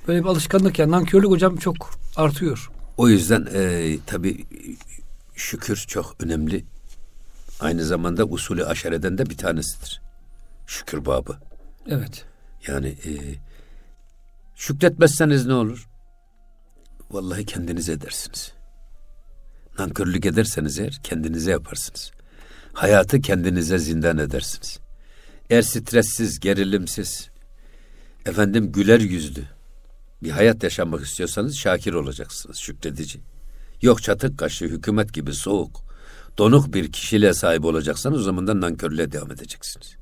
böyle bir alışkanlık yani nankörlük hocam çok artıyor. O yüzden e, tabii şükür çok önemli. Aynı zamanda usulü aşereden de bir tanesidir. Şükür babı. Evet. Yani e, şükretmezseniz ne olur? Vallahi kendiniz edersiniz. Nankörlük ederseniz eğer kendinize yaparsınız. Hayatı kendinize zindan edersiniz. Eğer stressiz, gerilimsiz, efendim güler yüzlü bir hayat yaşamak istiyorsanız şakir olacaksınız, şükredici. Yok çatık kaşı, hükümet gibi soğuk, donuk bir kişiliğe sahip olacaksanız o zaman da nankörlüğe devam edeceksiniz.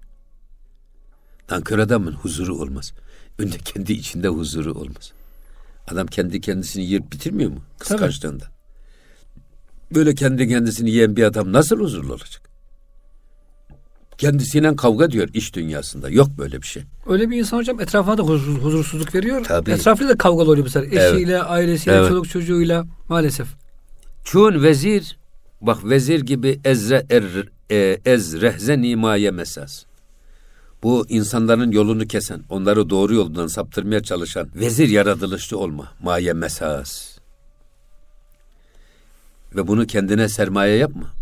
Nankör adamın huzuru olmaz. Önce *laughs* kendi içinde huzuru olmaz. Adam kendi kendisini yiyip bitirmiyor mu? Kıskançlığında. Böyle kendi kendisini yiyen bir adam nasıl huzurlu olacak? Kendisiyle kavga diyor iş dünyasında. Yok böyle bir şey. Öyle bir insan hocam etrafına da huzur- huzursuzluk veriyor. Tabii. Etrafıyla da kavgalı oluyor bu sefer. Eşiyle, Evet. ailesiyle, Evet. çoluk çocuğuyla maalesef. Çun vezir, bak vezir gibi ezre er, e, ez rehze nimaye mesas. Bu insanların yolunu kesen, onları doğru yoldan saptırmaya çalışan vezir yaratılışlı olma. Maye mesas. Ve bunu kendine sermaye yapma.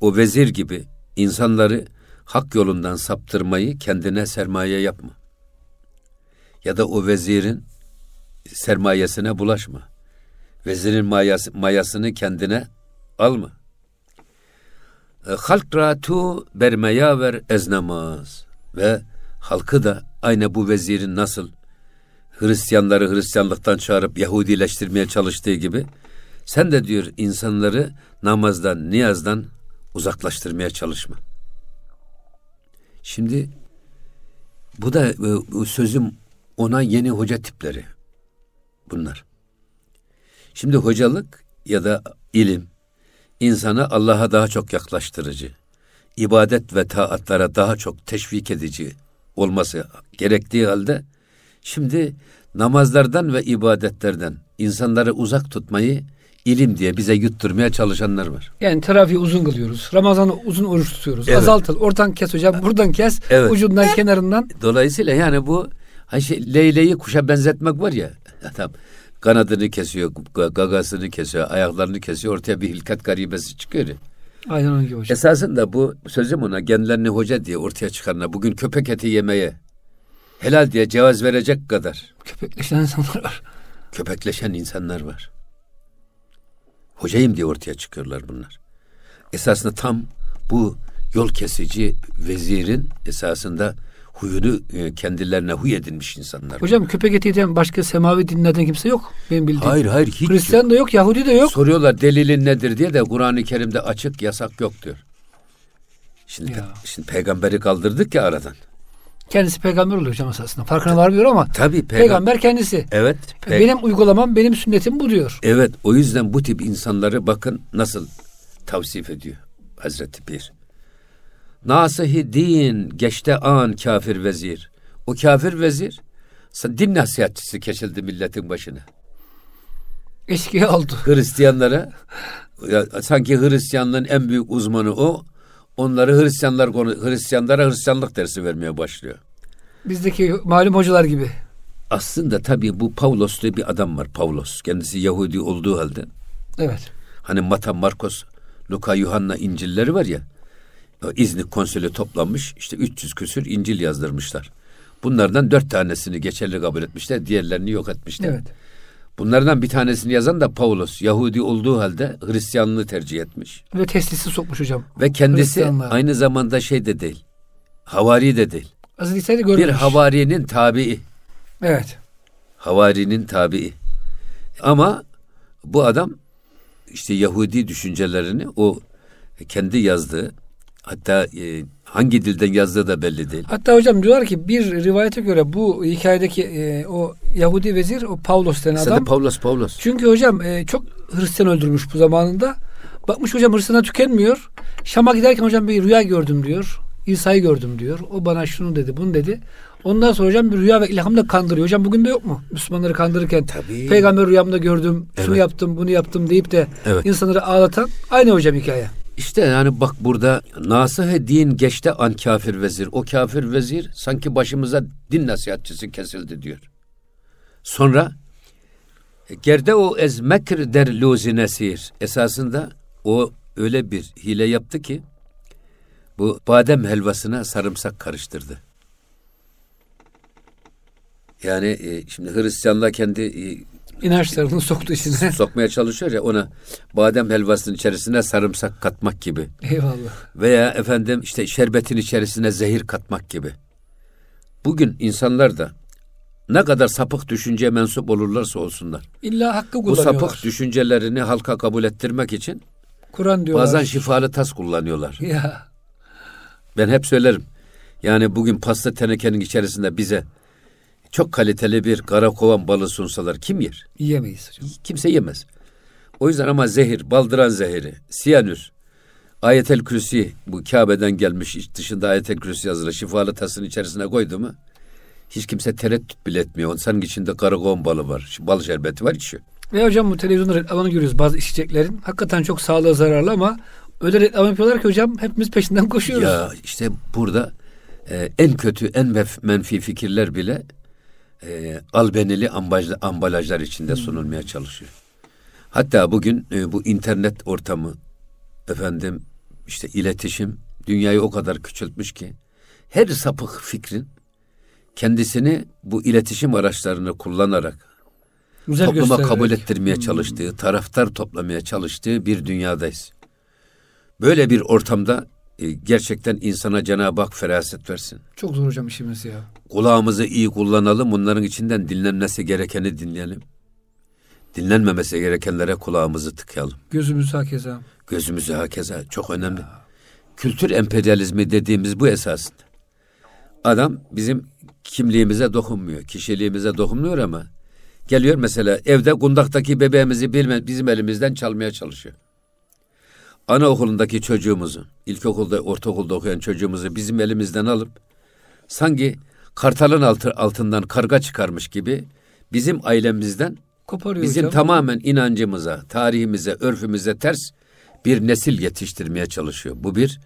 O vezir gibi insanları hak yolundan saptırmayı kendine sermaye yapma. Ya da o vezirin sermayesine bulaşma. Vezirin mayası, mayasını kendine alma. E, Halk ratu bermeya ver eznamaz. Ve halkı da aynı bu vezirin nasıl Hristiyanları Hristiyanlıktan çağırıp Yahudileştirmeye çalıştığı gibi sen de diyor insanları namazdan, niyazdan uzaklaştırmaya çalışma. Şimdi bu da e, sözüm ona yeni hoca tipleri bunlar. Şimdi hocalık ya da ilim insanı Allah'a daha çok yaklaştırıcı, ibadet ve taatlara daha çok teşvik edici olması gerektiği halde şimdi namazlardan ve ibadetlerden insanları uzak tutmayı ilim diye bize yutturmaya çalışanlar var. Yani teravihi uzun kılıyoruz. Ramazan'ı uzun oruç tutuyoruz. Evet. Azaltıl. Oradan kes hocam. Buradan kes. Evet. Ucundan kenarından. Dolayısıyla yani bu hani şey, leyleği kuşa benzetmek var ya *laughs* adam kanadını kesiyor, ga- gagasını kesiyor, ayaklarını kesiyor, ortaya bir hilkat garibesi çıkıyor. ya. Aynen onun gibi hocam. Esasında bu sözüm ona kendilerini hoca diye ortaya çıkarına bugün köpek eti yemeye helal diye cevaz verecek kadar Köpekleşen insanlar var. köpekleşen insanlar var. Hocayım diye ortaya çıkıyorlar bunlar. Esasında tam bu yol kesici vezirin esasında huyunu e, kendilerine huy edinmiş insanlar. Hocam köpek eti yeden başka semavi dinlerden kimse yok. Benim bildiğim. Hayır hayır hiç Hristiyan yok. da yok, Yahudi de yok. Soruyorlar delilin nedir diye de Kur'an-ı Kerim'de açık yasak yok diyor. Şimdi, Ya. şimdi peygamberi kaldırdık ya aradan. Kendisi peygamber oluyor hocam esasında. Farkına varmıyor ama Tabii peygamber. peygamber kendisi. Evet. pe- Benim uygulamam, benim sünnetim bu diyor. Evet o yüzden bu tip insanları bakın nasıl tavsif ediyor Hazreti Pir. Nasihi din geçte an kafir vezir. O kafir vezir din nasihatçısı kesildi milletin başına. Eskiye oldu. Hristiyanlara ya, sanki Hristiyanlığın en büyük uzmanı o. Onları Hristiyanlar konu Hristiyanlara Hristiyanlık dersi vermeye başlıyor. Bizdeki malum hocalar gibi. Aslında tabii bu Pavlos diye bir adam var. Pavlos. Kendisi Yahudi olduğu halde. Evet. Hani Mata, Markos, Luka, Yuhanna İncil'leri var ya. O İznik konsülü toplanmış. işte 300 küsür İncil yazdırmışlar. Bunlardan dört tanesini geçerli kabul etmişler. Diğerlerini yok etmişler. Evet. Bunlardan bir tanesini yazan da Pavlos. Yahudi olduğu halde Hristiyanlığı tercih etmiş. Ve teslisi sokmuş hocam. Ve kendisi aynı zamanda şey de değil. Havari de değil. Aziz görmüş. Bir havarinin tabii. Evet. Havarinin tabii. Ama bu adam işte Yahudi düşüncelerini o kendi yazdığı Hatta e, hangi dilden yazdığı da belli değil. Hatta hocam diyorlar ki bir rivayete göre bu hikayedeki e, o Yahudi vezir o Pavlos denen Mesela adam. Pavlos Pavlos. Çünkü hocam e, çok Hristiyan öldürmüş bu zamanında. Bakmış hocam Hristiyan'a tükenmiyor. Şam'a giderken hocam bir rüya gördüm diyor. İsa'yı gördüm diyor. O bana şunu dedi, bunu dedi. Ondan sonra hocam bir rüya ve ilhamla kandırıyor. Hocam bugün de yok mu? Müslümanları kandırırken Tabii. peygamber rüyamda gördüm, şunu Evet. yaptım, bunu yaptım deyip de Evet. insanları ağlatan aynı hocam hikaye. İşte yani bak burada nasıhe din geçte an kafir vezir. O kafir vezir sanki başımıza din nasihatçısı kesildi diyor. Sonra gerde o ez mekr der luzi nesir. Esasında o öyle bir hile yaptı ki bu badem helvasına sarımsak karıştırdı. Yani e, şimdi Hristiyanlar kendi e, İnançlarını soktu içine. *laughs* sokmaya çalışıyor ya ona badem helvasının içerisine sarımsak katmak gibi. Eyvallah. Veya efendim işte şerbetin içerisine zehir katmak gibi. Bugün insanlar da ne kadar sapık düşünceye mensup olurlarsa olsunlar. İlla hakkı Bu kullanıyorlar. sapık düşüncelerini halka kabul ettirmek için Kur'an diyorlar. bazen şifalı tas kullanıyorlar. Ya Ben hep söylerim. Yani bugün pasta tenekenin içerisinde bize çok kaliteli bir kara kovan balı sunsalar kim yer? yiyemeyiz hocam. Kimse yemez. O yüzden ama zehir, baldıran zehiri, siyanür, ayetel kürsi bu Kabe'den gelmiş dışında ayetel kürsi yazılı şifalı tasın içerisine koydu mu hiç kimse tereddüt bile etmiyor. Onun içinde karakovan balı var, bal şerbeti var içiyor. Ve hocam bu televizyonda reklamını görüyoruz bazı içeceklerin. Hakikaten çok sağlığa zararlı ama öyle reklam yapıyorlar ki hocam hepimiz peşinden koşuyoruz. Ya işte burada e, en kötü, en menfi fikirler bile e, albenili ambaj- ambalajlar içinde sunulmaya çalışıyor. Hatta bugün e, bu internet ortamı, efendim işte iletişim dünyayı o kadar küçültmüş ki her sapık fikrin kendisini bu iletişim araçlarını kullanarak Güzel topluma göstererek. kabul ettirmeye çalıştığı, taraftar toplamaya çalıştığı bir dünyadayız. Böyle bir ortamda e, gerçekten insana Cenab-ı Hak feraset versin. Çok zor hocam işimiz ya. Kulağımızı iyi kullanalım, bunların içinden dinlenmesi gerekeni dinleyelim. Dinlenmemesi gerekenlere kulağımızı tıkayalım. Gözümüz hakeza. Gözümüzü hakeza çok önemli. Kültür emperyalizmi dediğimiz bu esasında. Adam bizim kimliğimize dokunmuyor, kişiliğimize dokunmuyor ama geliyor mesela evde kundaktaki bebeğimizi bilme, bizim elimizden çalmaya çalışıyor. Anaokulundaki çocuğumuzu, ilkokulda, ortaokulda okuyan çocuğumuzu bizim elimizden alıp sanki kartalın altı, altından karga çıkarmış gibi bizim ailemizden Koparıyor bizim hocam. tamamen inancımıza, tarihimize, örfümüze ters bir nesil yetiştirmeye çalışıyor. Bu bir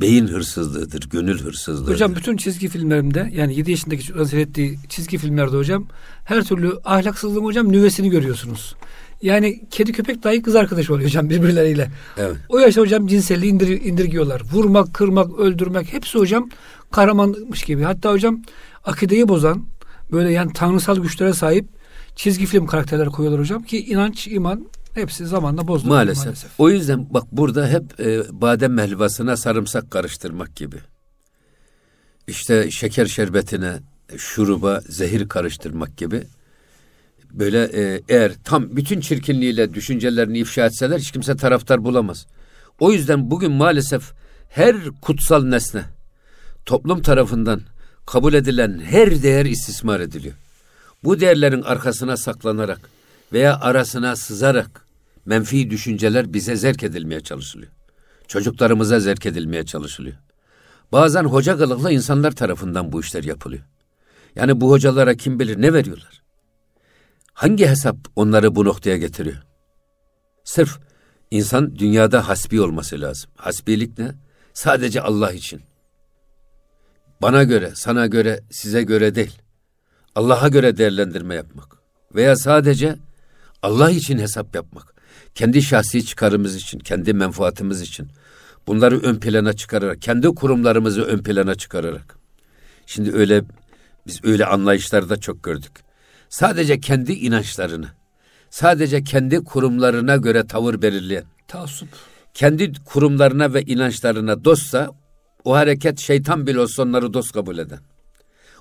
beyin hırsızlığıdır, gönül hırsızlığıdır. Hocam bütün çizgi filmlerimde yani 7 yaşındaki çocukların seyrettiği çizgi filmlerde hocam her türlü ahlaksızlığın hocam nüvesini görüyorsunuz. Yani kedi köpek dahi kız arkadaş oluyor hocam birbirleriyle. Evet. O yaşta hocam cinselliği indir, indirgiyorlar. Vurmak, kırmak, öldürmek hepsi hocam kahramanmış gibi. Hatta hocam akideyi bozan böyle yani tanrısal güçlere sahip çizgi film karakterler koyuyorlar hocam ki inanç, iman hepsi zamanla bozuldu. Maalesef. O yüzden bak burada hep e, badem helvasına sarımsak karıştırmak gibi. İşte şeker şerbetine, şuruba zehir karıştırmak gibi. Böyle e, eğer tam bütün çirkinliğiyle düşüncelerini ifşa etseler hiç kimse taraftar bulamaz. O yüzden bugün maalesef her kutsal nesne toplum tarafından kabul edilen her değer istismar ediliyor. Bu değerlerin arkasına saklanarak veya arasına sızarak menfi düşünceler bize zerk edilmeye çalışılıyor. Çocuklarımıza zerk edilmeye çalışılıyor. Bazen hoca kılıklı insanlar tarafından bu işler yapılıyor. Yani bu hocalara kim bilir ne veriyorlar? Hangi hesap onları bu noktaya getiriyor? Sırf insan dünyada hasbi olması lazım. Hasbilik ne? Sadece Allah için. Bana göre, sana göre, size göre değil. Allah'a göre değerlendirme yapmak. Veya sadece Allah için hesap yapmak. Kendi şahsi çıkarımız için, kendi menfaatimiz için. Bunları ön plana çıkararak, kendi kurumlarımızı ön plana çıkararak. Şimdi öyle, biz öyle anlayışlarda çok gördük. Sadece kendi inançlarını, sadece kendi kurumlarına göre tavır belirleyen, Taassup. kendi kurumlarına ve inançlarına dostsa, o hareket şeytan bile olsa onları dost kabul eden.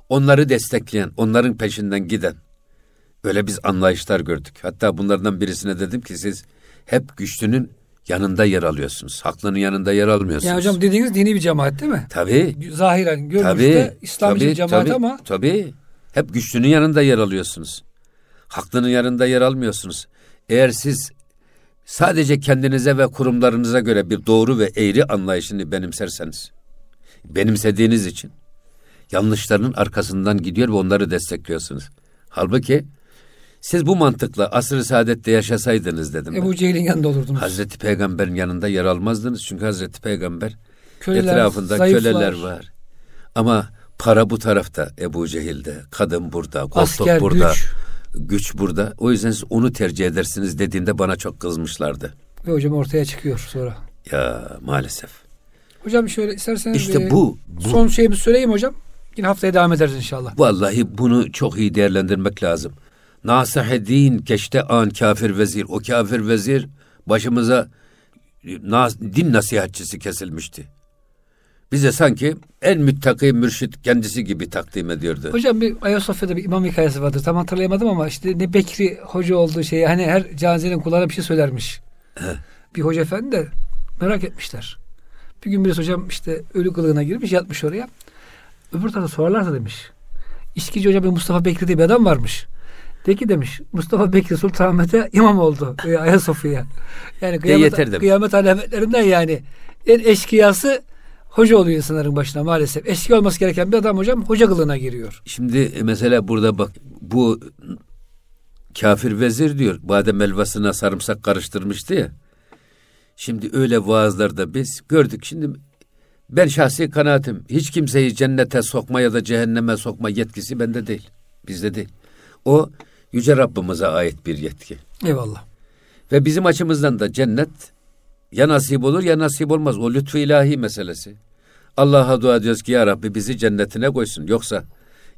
Onları destekleyen, onların peşinden giden. Öyle biz anlayışlar gördük. Hatta bunlardan birisine dedim ki siz hep güçlünün yanında yer alıyorsunuz. Haklının yanında yer almıyorsunuz. Yani hocam dediğiniz dini bir cemaat değil mi? Tabii. Zahiren görünüşte İslami bir cemaat tabii, ama Tabii. Hep güçlünün yanında yer alıyorsunuz. Haklının yanında yer almıyorsunuz. Eğer siz sadece kendinize ve kurumlarınıza göre bir doğru ve eğri anlayışını benimserseniz, benimsediğiniz için yanlışlarının arkasından gidiyor ve onları destekliyorsunuz. Halbuki siz bu mantıkla asr-ı saadette yaşasaydınız dedim ben. Ebu Cehil'in yanında olurdunuz. Hazreti Peygamber'in yanında yer almazdınız. Çünkü Hazreti Peygamber Köleler, etrafında zayıflar, köleler var. Ama para bu tarafta Ebu Cehil'de, kadın burada, koltuk Asker, burada, güç. güç burada. O yüzden siz onu tercih edersiniz dediğinde bana çok kızmışlardı. Ve hocam ortaya çıkıyor sonra. Ya maalesef. Hocam şöyle isterseniz İşte e, bu, bu son şeyimi söyleyeyim hocam. Yine haftaya devam ederiz inşallah. vallahi bunu çok iyi değerlendirmek lazım. Nasih din keşte an kafir vezir. O kafir vezir başımıza nas- din nasihatçisi kesilmişti. Bize sanki en müttaki mürşit kendisi gibi takdim ediyordu. Hocam bir Ayasofya'da bir imam hikayesi vardır. Tam hatırlayamadım ama işte ne Bekri hoca olduğu şeyi hani her caziyenin kulağına bir şey söylermiş. bir hoca efendi de merak etmişler. Bir gün birisi hocam işte ölü kılığına girmiş yatmış oraya. Öbür tarafta sorarlarsa demiş. İçkici hocam bir Mustafa Bekri diye bir adam varmış. De ki demiş Mustafa Bekri Sultanahmet'e imam oldu e, Ayasofya'ya. Yani kıyamet, yeter demiş. kıyamet alametlerinden yani en eşkıyası hoca oluyor insanların başına maalesef. Eşki olması gereken bir adam hocam hoca kılığına giriyor. Şimdi e, mesela burada bak bu kafir vezir diyor. Badem helvasına sarımsak karıştırmıştı ya. Şimdi öyle vaazlarda biz gördük. Şimdi ben şahsi kanaatim hiç kimseyi cennete sokma ya da cehenneme sokma yetkisi bende değil. Bizde değil. O yüce Rabbimize ait bir yetki. Eyvallah. Ve bizim açımızdan da cennet ya nasip olur ya nasip olmaz. O lütfu ilahi meselesi. Allah'a dua ediyoruz ki ya Rabbi bizi cennetine koysun. Yoksa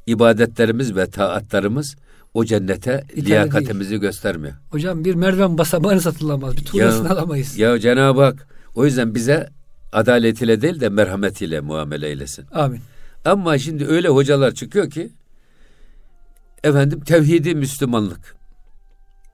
ibadetlerimiz ve taatlarımız o cennete Yeterli liyakatimizi göstermiyor. Hocam bir merdiven basamağını satılamaz. Bir tuğlasını alamayız. ya Cenab-ı Hak o yüzden bize adaletiyle değil de merhametiyle muamele eylesin. Amin. Ama şimdi öyle hocalar çıkıyor ki efendim tevhidi Müslümanlık.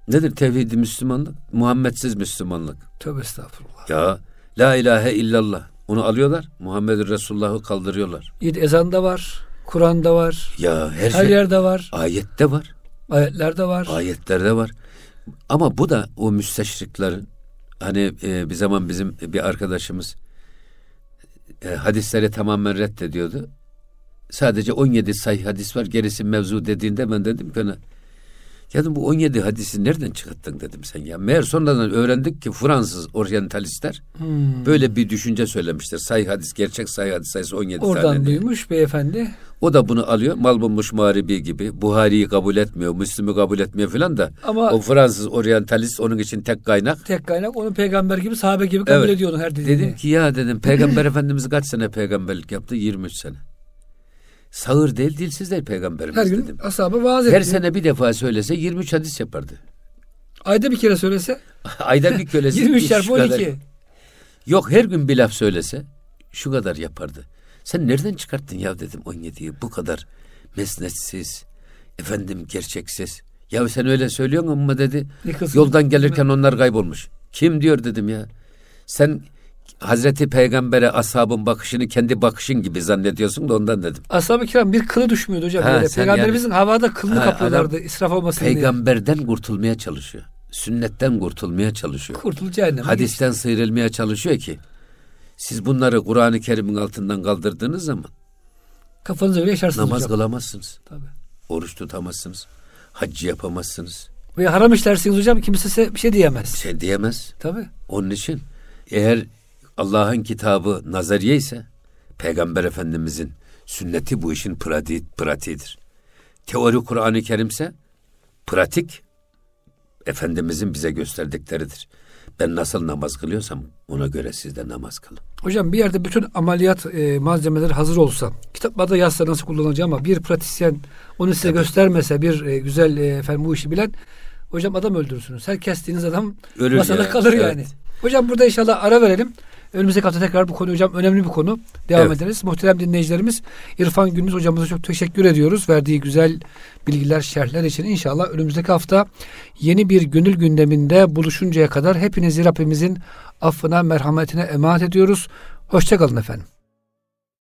Nedir tevhidi Müslümanlık? Muhammedsiz Müslümanlık. Tövbe estağfurullah. Ya la ilahe illallah. Onu alıyorlar. Muhammed Resulullah'ı kaldırıyorlar. Yedi ezanda var. Kur'an'da var. Ya her, Her şey yerde var. ayette var. Ayetlerde var. Ayetlerde var. Ama bu da o müsteşriklerin hani e, bir zaman bizim bir arkadaşımız e, hadisleri tamamen reddediyordu. Sadece 17 sahih hadis var gerisi mevzu dediğinde ben dedim ki ona ya bu 17 hadisi nereden çıkarttın dedim sen ya. Meğer sonradan öğrendik ki Fransız oryantalistler Hmm. böyle bir düşünce söylemişler. Sahih hadis gerçek sahih hadis sayısı 17 Oradan tane diye. duymuş beyefendi. O da bunu alıyor. Mal bulmuş muharibi gibi. Buhari'yi kabul etmiyor. Müslüm'ü kabul etmiyor filan da. Ama- o Fransız oryantalist onun için tek kaynak. Tek kaynak onu peygamber gibi sahabe gibi kabul Evet. ediyordu her dediğini. Dedim ki ya dedim peygamber efendimiz kaç sene peygamberlik yaptı? 23 sene. Sağır değil dilsiz değil peygamberimiz her gün dedim. ashabı vaaz Her etti. sene bir defa söylese 23 hadis yapardı. Ayda bir kere söylese *laughs* Ayda bir kölesi. 23 şu çarpı kadar- 12. Yok her gün bir laf söylese şu kadar yapardı. Sen nereden çıkarttın ya dedim 17'yi bu kadar mesnetsiz, efendim gerçeksiz. Ya sen öyle söylüyorsun ama dedi yoldan gelirken onlar kaybolmuş. Kim diyor dedim ya. Sen Hazreti Peygamber'e ashabın bakışını kendi bakışın gibi zannediyorsun da ondan dedim. Ashab-ı kiram bir kılı düşmüyordu hocam. Ha, böyle. Peygamberimizin havada kılını Ha, kaplıyorlardı israf olmasın diye. Peygamberden kurtulmaya çalışıyor. Sünnetten kurtulmaya çalışıyor. Kurtul cehenneme. Hadisten sıyrılmaya çalışıyor ki siz bunları Kur'an-ı Kerim'in altından kaldırdığınız zaman Kafanızı öyle yaşarsınız namaz hocam. kılamazsınız. Tabii. Oruç tutamazsınız. Haccı yapamazsınız. Ve haram işlersiniz hocam kimse size bir şey diyemez. Bir şey diyemez. Tabii. Onun için eğer Allah'ın kitabı nazariye ise Peygamber Efendimizin sünneti bu işin pratiği, pratiğidir. Teori Kur'an-ı Kerimse pratik Efendimizin bize gösterdikleridir. Ben nasıl namaz kılıyorsam ona göre siz de namaz kılın. Hocam bir yerde bütün ameliyat e, malzemeleri hazır olsa, kitaplarda yazsa nasıl kullanacağım ama bir pratisyen onu size göstermese, bir e, güzel e, efendim bu işi bilen, hocam adam öldürürsünüz. Her kestiğiniz adam Ölür masada ya, kalır evet. yani. Hocam burada inşallah ara verelim. Önümüzdeki hafta tekrar bu konu hocam önemli bir konu. Devam Evet. ederiz. Muhterem dinleyicilerimiz İrfan Gündüz hocamıza çok teşekkür ediyoruz. Verdiği güzel bilgiler, şerhler için inşallah önümüzdeki hafta yeni bir gönül gündeminde buluşuncaya kadar hepinizi Rabbimizin affına, merhametine emanet ediyoruz. Hoşçakalın efendim.